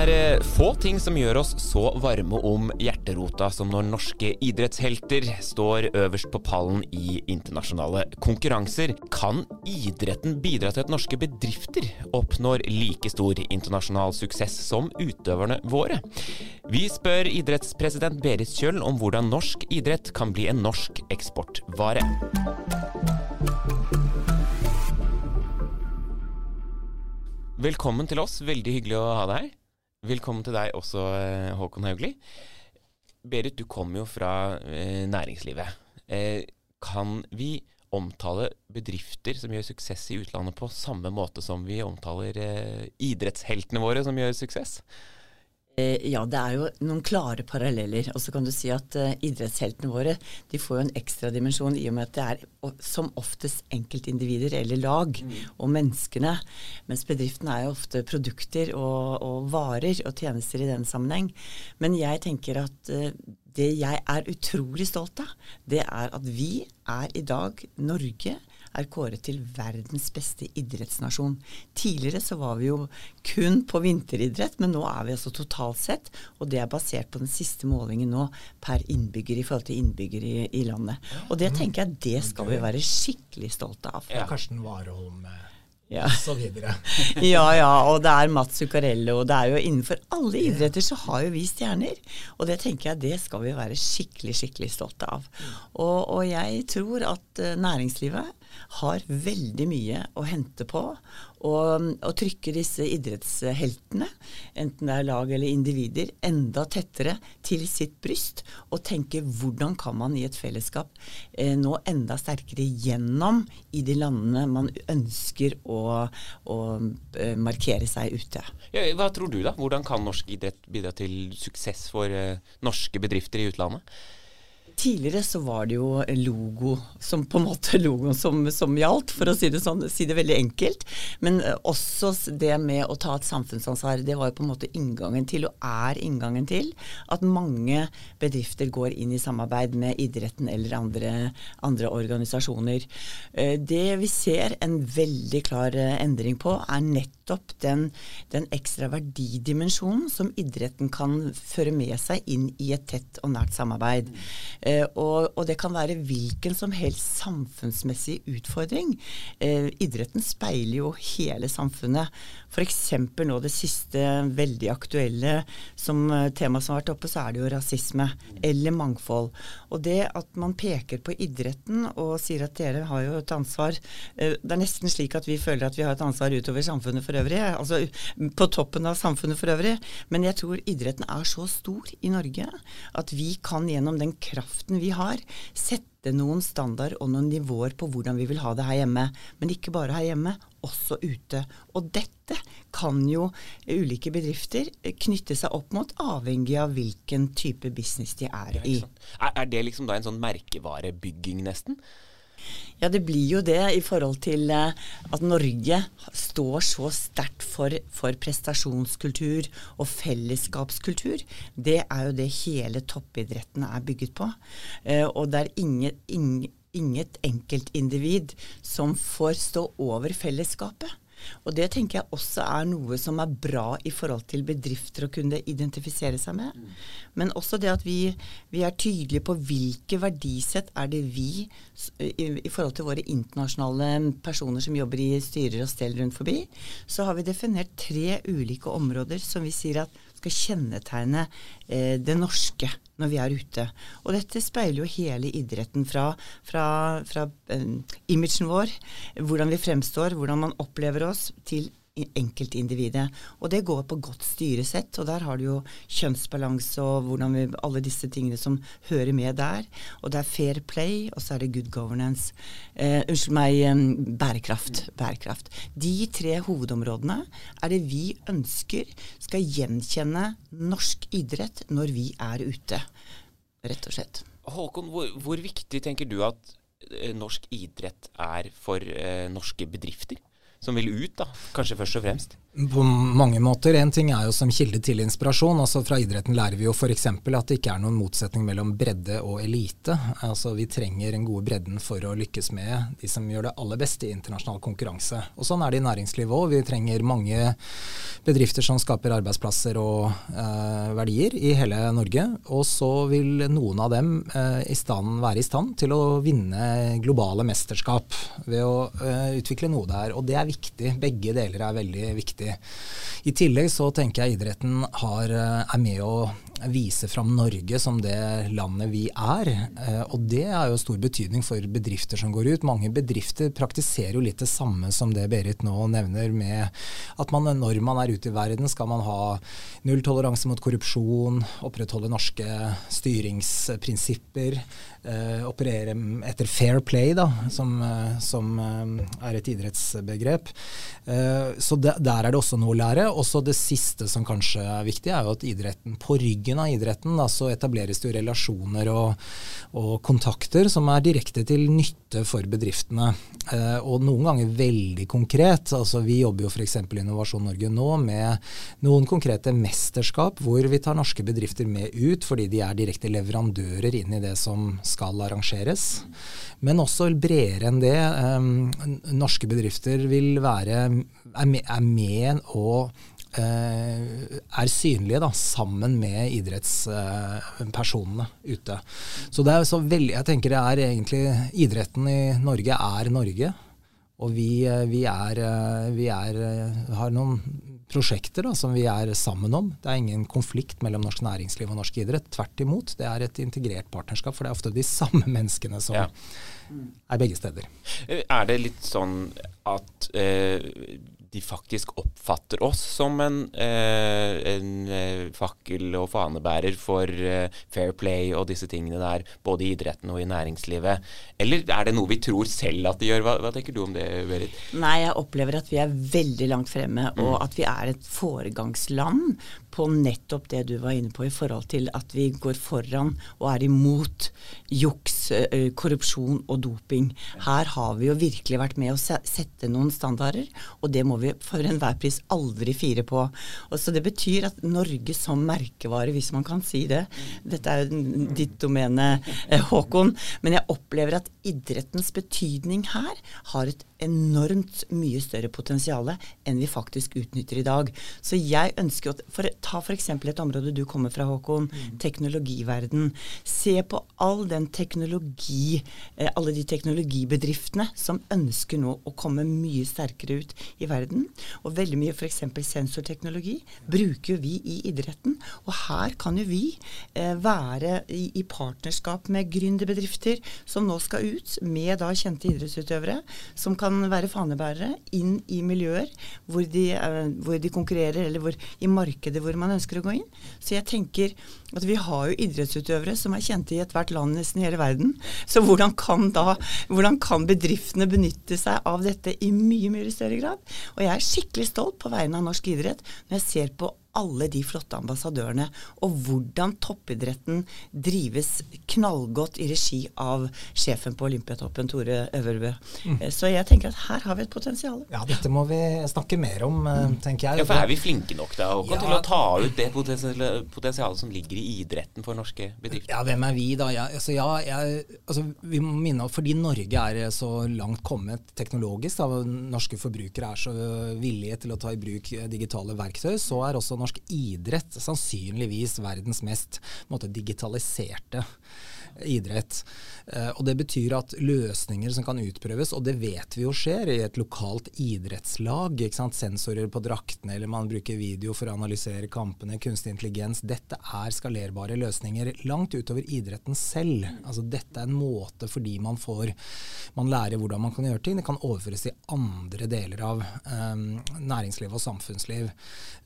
er eh, få ting som gjør oss så varme om hjerterota som når norske idrettshelter står øverst på pallen i internasjonale konkurranser. Kan idretten bidra til at norske bedrifter oppnår like stor internasjonal suksess som utøverne våre? Vi spør idrettspresident Berit Kjøll om hvordan norsk idrett kan bli en norsk eksportvare. Velkommen til oss. Veldig hyggelig å ha deg her. Velkommen til deg også, eh, Håkon Haugli. Berit, du kommer jo fra eh, næringslivet. Eh, kan vi omtale bedrifter som gjør suksess i utlandet på samme måte som vi omtaler eh, idrettsheltene våre som gjør suksess? Eh, ja, det er jo noen klare paralleller. Og så kan du si at uh, idrettsheltene våre de får jo en ekstra dimensjon i og med at det er som oftest enkeltindivider eller lag mm. og menneskene. Mens bedriftene er jo ofte produkter og, og, varer og tjenester i den sammenheng. Men jeg tenker at uh, det jeg er utrolig stolt av, det er at vi er i dag Norge er kåret til verdens beste idrettsnasjon. Tidligere så var vi jo kun på vinteridrett, men nå er vi altså totalt sett, og det er basert på den siste målingen nå per innbygger i forhold til innbyggere i, i landet. Og det tenker jeg det skal vi være skikkelig stolte av. Ja, Karsten Warholm eh, ja. ja, ja, og det er Mats Zuccarello, og det er jo innenfor alle idretter så har jo vi stjerner. Og det tenker jeg det skal vi være skikkelig, skikkelig stolte av. Og, og jeg tror at uh, næringslivet har veldig mye å hente på å trykke disse idrettsheltene, enten det er lag eller individer, enda tettere til sitt bryst, og tenke hvordan kan man i et fellesskap eh, nå enda sterkere gjennom i de landene man ønsker å, å eh, markere seg ute. Ja, hva tror du da? Hvordan kan norsk idrett bidra til suksess for eh, norske bedrifter i utlandet? Tidligere så var det jo logo som på en måte logoen som, som gjaldt, for å si det sånn, si det veldig enkelt. Men eh, også det med å ta et samfunnsansvar. Det var jo på en måte inngangen til, og er inngangen til, at mange bedrifter går inn i samarbeid med idretten eller andre, andre organisasjoner. Eh, det vi ser en veldig klar eh, endring på, er nettopp den, den ekstra verdidimensjonen som idretten kan føre med seg inn i et tett og nært samarbeid. Eh, og, og, det kan være hvilken som helst samfunnsmessig utfordring. Eh, idretten speiler jo hele samfunnet. F.eks. nå det siste veldig aktuelle som eh, tema som har vært oppe, så er det jo rasisme eller mangfold. Og det at man peker på idretten og sier at dere har jo et ansvar eh, Det er nesten slik at vi føler at vi har et ansvar utover samfunnet for øvrig. Altså på toppen av samfunnet for øvrig. Men jeg tror idretten er så stor i Norge at vi kan gjennom den kraften vi har, sette noen standard og noen nivåer på hvordan vi vil ha det her hjemme. Men ikke bare her hjemme, også ute. Og dette kan jo ulike bedrifter knytte seg opp mot, avhengig av hvilken type business de er i. Er, det liksom da en sånn merkevarebygging, nesten? Ja, det blir jo det i forhold til eh, at Norge står så sterkt for, for, prestasjonskultur og fellesskapskultur. Det er jo det hele toppidretten er bygget på. Eh, og det er inget, inget, inget enkeltindivid som får stå over fellesskapet. Og det tenker jeg også er noe som er bra i forhold til bedrifter å kunne identifisere seg med. Men også det at vi, vi, er tydelige på hvilke verdisett er det vi, i, i, forhold til våre internasjonale personer som jobber i styrer og stell rundt forbi, så har vi definert tre ulike områder som vi sier at skal kjennetegne eh, det norske når vi er ute. Og dette speiler jo hele idretten fra, fra, fra eh, imagen vår, hvordan vi fremstår, hvordan man opplever oss, til enkeltindividet. Og det går på godt styresett, og der har du jo kjønnsbalanse og hvordan vi, alle disse tingene som hører med der. Og det er fair play, og så er det good governance. Eh, unnskyld meg, bærekraft. bærekraft. De tre hovedområdene er det vi ønsker skal gjenkjenne norsk idrett når vi er ute, rett og slett. Håkon, hvor, hvor viktig tenker du at eh, norsk idrett er for eh, norske bedrifter? Som vil ut, da, kanskje først og fremst? På mange måter. En ting er jo som kilde til inspirasjon. altså Fra idretten lærer vi jo f.eks. at det ikke er noen motsetning mellom bredde og elite. Altså Vi trenger en gode bredden for å lykkes med de som gjør det aller best i internasjonal konkurranse. Og Sånn er det i næringslivet òg. Vi trenger mange bedrifter som skaper arbeidsplasser og eh, verdier i hele Norge. Og så vil noen av dem eh, i stand, være i stand til å vinne globale mesterskap ved å eh, utvikle noe der. Og det er viktig. Begge deler er veldig viktig viktig. I tillegg så tenker jeg idretten har, eh, er med å vise fram Norge som det landet vi er. Eh, og det er jo stor betydning for bedrifter som går ut. Mange bedrifter praktiserer jo litt det samme som det Berit nå nevner, med at man når man er ute i verden, skal man ha nulltoleranse mot korrupsjon, opprettholde norske styringsprinsipper, eh, operere etter fair play, da, som, som er et idrettsbegrep. så der er er det også noe å lære. Også det siste som kanskje er viktig, er jo at idretten, på ryggen av idretten da, så etableres det jo relasjoner og, og, kontakter som er direkte til nytte for bedriftene. Eh, og noen ganger veldig konkret. altså Vi jobber jo f.eks. i Innovasjon Norge nå med noen konkrete mesterskap hvor vi tar norske bedrifter med ut fordi de er direkte leverandører inn i det som skal arrangeres. Men også bredere enn det. Eh, norske bedrifter vil være er med, er med og Uh, er synlige da, sammen med idrettspersonene uh, ute. Så det er så veldig, jeg tenker det er egentlig Idretten i Norge er Norge. Og vi, uh, vi, er, vi er, har noen prosjekter da, som vi er sammen om. Det er ingen konflikt mellom norsk næringsliv og norsk idrett. Tvert imot. Det er et integrert partnerskap, for det er ofte de samme menneskene som ja. er begge steder. Er det litt sånn at de faktisk oppfatter oss som en, eh, en eh, fakkel- og fanebærer for eh, fair play og disse tingene der, både i idretten og i næringslivet? Eller er det noe vi tror selv at de gjør? Hva, hva tenker du om det, Berit? Nei, jeg opplever at vi er veldig langt fremme, mm. og at vi er et foregangsland på nettopp det du var inne på i forhold til at vi går foran og er imot juks, korrupsjon og doping. Her har vi jo virkelig vært med å sette noen standarder, og det må vi for enhver pris aldri fire på. Og så Det betyr at Norge som merkevare, hvis man kan si det Dette er jo ditt domene, eh, Håkon. Men jeg opplever at idrettens betydning her har et enormt mye større potensial enn vi faktisk utnytter i dag. Så jeg ønsker å for, Ta f.eks. et område du kommer fra, Håkon. Teknologiverden. Se på all den teknologi, eh, alle de teknologibedriftene som ønsker nå å komme mye sterkere ut i verden verden. Og veldig mye f.eks. sensorteknologi bruker vi i idretten. Og her kan jo vi eh, være i, i, partnerskap med gründerbedrifter som nå skal ut med da kjente idrettsutøvere, som kan være fanebærere inn i miljøer hvor de, eh, hvor de konkurrerer, eller hvor, i markedet hvor man ønsker å gå inn. Så jeg tenker at vi har jo idrettsutøvere som er kjente i ethvert land nesten i hele verden. Så hvordan kan da hvordan kan bedriftene benytte seg av dette i mye, mye større grad? Og jeg er skikkelig stolt på vegne av norsk idrett når jeg ser på alle de flotte ambassadørene, og hvordan toppidretten drives knallgodt i regi av sjefen på Olympiatoppen, Tore Øverbø. Mm. Eh, så jeg tenker at her har vi et potensial. Ja, dette må vi snakke mer om, eh, mm. tenker jeg. Ja, for Er vi flinke nok da, Håkon, ja. til å ta ut det potensialet som ligger i idretten for norske bedrifter? Ja, hvem er vi da? Ja, altså, ja, jeg, altså, vi må minne om, Fordi Norge er så langt kommet teknologisk, da, norske forbrukere er så villige til å ta i bruk digitale verktøy, så er også norsk idrett sannsynligvis verdens mest måte, digitaliserte idrett. Eh, og Det betyr at løsninger som kan utprøves, og det vet vi jo skjer i et lokalt idrettslag, sensorer på draktene, eller man bruker video for å analysere kampene, kunstig intelligens, dette er skalerbare løsninger langt utover idretten selv. Altså Dette er en måte fordi man får man lærer hvordan man kan gjøre ting. Det kan overføres i andre deler av um, næringsliv og samfunnsliv.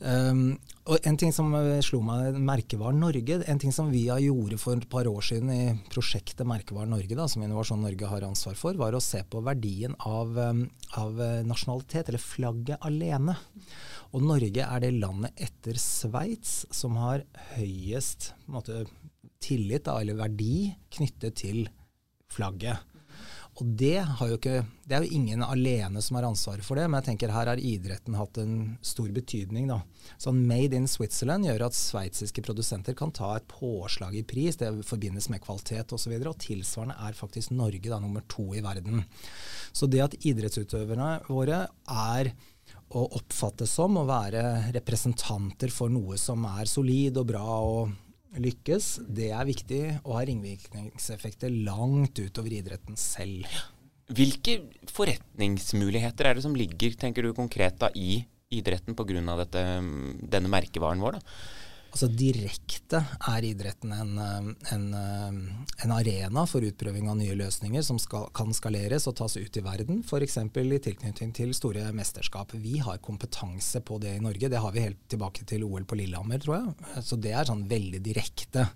Um, og En ting som slo meg merke, var Norge, en ting som vi har gjorde for et par år siden i prosjektet Merkevaren Norge, da, som Innovasjon Norge har ansvar for, var å se på verdien av, um, av eh, nasjonalitet, eller flagget alene. Og Norge er det landet etter Sveits som har høyest måte, tillit, da, eller verdi, knyttet til flagget. Og det, ikke, det, er jo ingen alene som har ansvaret for det, men jeg tenker her har idretten hatt en stor betydning. da. Sånn Made in Switzerland gjør at sveitsiske produsenter kan ta et påslag i pris. Det forbindes med kvalitet osv. Og, så og tilsvarende er faktisk Norge da nummer to i verden. Så det at idrettsutøverne våre er å oppfattes som å være representanter for noe som er solid og bra og lykkes, det er viktig og har ringvirkningseffekter langt utover idretten selv. Hvilke forretningsmuligheter er det som ligger tenker du, konkret da, i idretten pga. denne merkevaren vår? da? Altså Direkte er idretten en, en, en, arena for utprøving av nye løsninger som skal, kan skaleres og tas ut i verden, f.eks. i tilknytning til store mesterskap. Vi har kompetanse på det i Norge. Det har vi helt tilbake til OL på Lillehammer, tror jeg. Så det er sånn veldig direkte.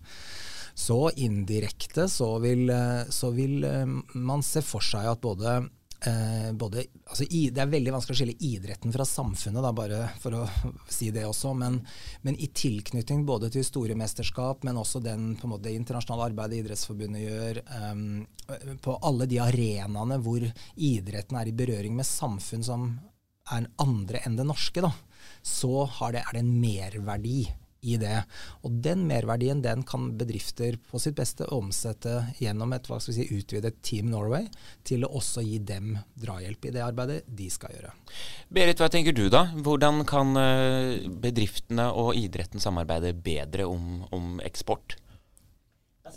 Så indirekte så vil, så vil man se for seg at både Eh, både, altså, i, det er veldig vanskelig å skille idretten fra samfunnet, da, bare for å si det også. Men, men, i tilknytning både til store mesterskap, men også den, måte, det internasjonale arbeidet Idrettsforbundet gjør, eh, på alle de arenaene hvor idretten er i berøring med samfunn som er andre enn det norske, da, så det, er det en merverdi i det. Og den merverdien den kan bedrifter på sitt beste omsette gjennom et hva skal vi si, utvidet Team Norway til å også gi dem drahjelp i det arbeidet de skal gjøre. Berit, hva tenker du da? Hvordan kan eh, bedriftene og idretten samarbeide bedre om, om eksport?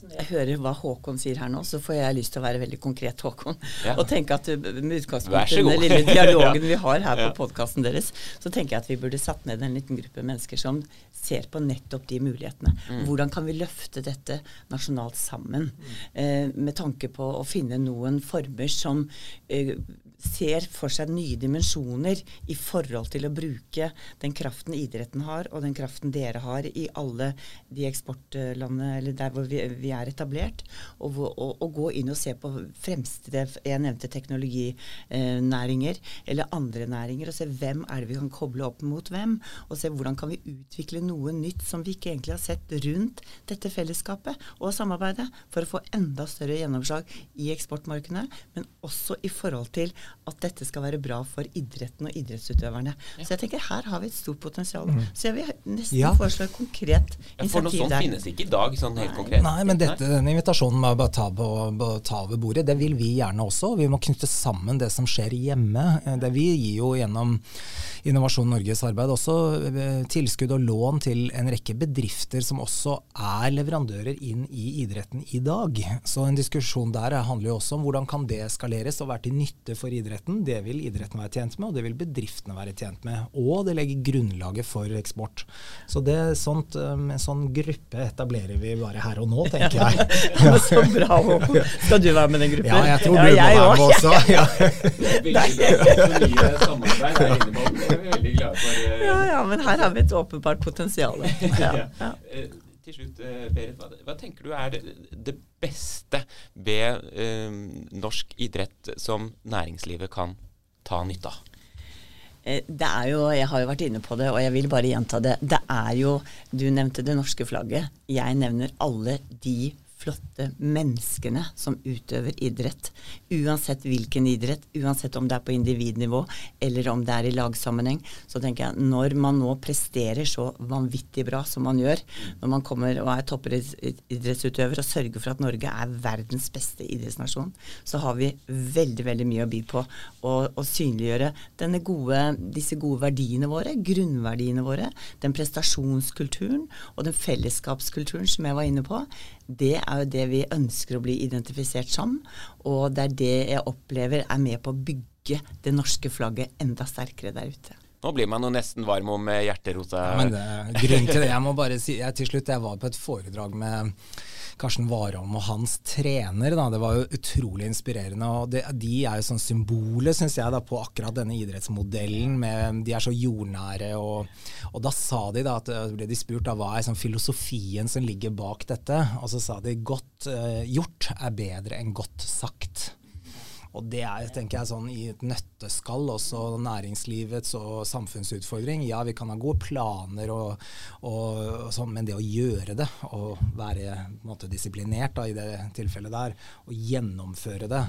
Når jeg hører hva Håkon sier her nå, så får jeg lyst til å være veldig konkret, Håkon. Ja. Og tenke at med utgangspunkt i den lille dialogen vi har her på podkasten deres, så tenker jeg at vi burde satt ned en liten gruppe mennesker som ser på nettopp de mulighetene. Mm. Hvordan kan vi løfte dette nasjonalt sammen? Mm. Eh, med tanke på å finne noen former som eh, ser for seg nye dimensjoner i forhold til å bruke den kraften idretten har, og den kraften dere har i alle de eksportlandene, eller der hvor vi, vi er etablert, og, og, og, gå inn og se på fremste Jeg nevnte teknologinæringer, eller andre næringer, og se hvem er det vi kan koble opp mot hvem, og se hvordan kan vi utvikle noe nytt som vi ikke egentlig har sett rundt dette fellesskapet og samarbeidet, for å få enda større gjennomslag i eksportmarkedene, men også i forhold til at dette skal være bra for idretten og idrettsutøverne. Ja. Så jeg tenker her har vi et stort potensial. Mm. Så jeg vil nesten ja. foreslå et konkret initiativ der. For noe sånt der. finnes ikke i dag, sånn helt Nei. konkret. Nei, men dette, denne invitasjonen med å ta, på, ta over bordet, det vil vi gjerne også. Vi må knytte sammen det som skjer hjemme. Det vi gir jo gjennom Innovasjon Norges arbeid også eh, tilskudd og lån til en rekke bedrifter som også er leverandører inn i idretten i dag. Så en diskusjon der handler jo også om hvordan kan det skaleres og være til nytte for idretten. Det vil idretten være tjent med, og det vil bedriftene være tjent med. Og det legger grunnlaget for eksport. Så det sånt, eh, en sånn gruppe etablerer vi bare her og nå, tenker jeg. Ja, så bra, Håkon. Skal du være med den gruppen? Ja, jeg tror du ja, må være med også. Ja. Veldig glad for. Uh, ja, ja, men her har vi et åpenbart potensial. Ja, ja. Til slutt, uh, Berit, hva, hva, tenker du er det, beste ved norsk idrett som næringslivet kan ta nytte av? Det er jo, Jeg har jo vært inne på det, og jeg vil bare gjenta det. Det er jo Du nevnte det norske flagget. Jeg nevner alle de flotte menneskene som utøver idrett. Uansett hvilken idrett, uansett om det er på individnivå eller om det er i lagsammenheng. Så tenker jeg når man nå presterer så vanvittig bra som man gjør, når man kommer og er toppidrettsutøver og sørger for at Norge er verdens beste idrettsnasjon, så har vi veldig, veldig mye å by på. å synliggjøre gode, disse gode verdiene våre, grunnverdiene våre, den prestasjonskulturen og den fellesskapskulturen som jeg var inne på det er jo det vi ønsker å bli identifisert som. Og det er det jeg opplever er med på å bygge det norske flagget enda sterkere der ute. Nå blir man jo nesten varm om hjerterota. Ja, men det, grunnen til det, jeg må bare si, jeg, til slutt, jeg var på et foredrag med Karsten Warholm og hans trener. Da. Det var jo utrolig inspirerende. og det, De er jo sånn symbolet, syns jeg, da, på akkurat denne idrettsmodellen. Med, de er så jordnære. Og, og da sa de da, at ble de spurt da, hva er sånn filosofien som ligger bak dette. Og så sa de godt uh, gjort er bedre enn godt sagt. Og det er tenker jeg sånn i et nøtteskall også næringslivets og samfunnsutfordring. Ja, vi kan ha gode planer, og, og, og sånn, men det å gjøre det, og være måte, disiplinert da, i det tilfellet der, og gjennomføre det,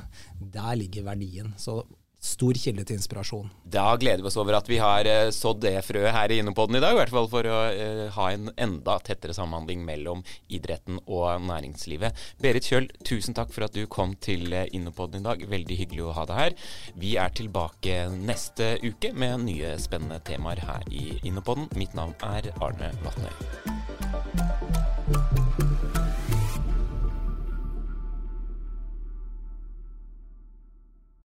der ligger verdien. Så stor kilde til inspirasjon. Da gleder vi oss over at vi har uh, sådd det frøet her i Innopodden i dag, i hvert fall for å uh, ha en enda tettere samhandling mellom idretten og næringslivet. Berit Kjøll, tusen takk for at du kom til uh, Innopodden i dag. Veldig hyggelig å ha deg her. Vi er tilbake neste uke med nye spennende temaer her i Innopodden. Mitt navn er Arne Vatnøy.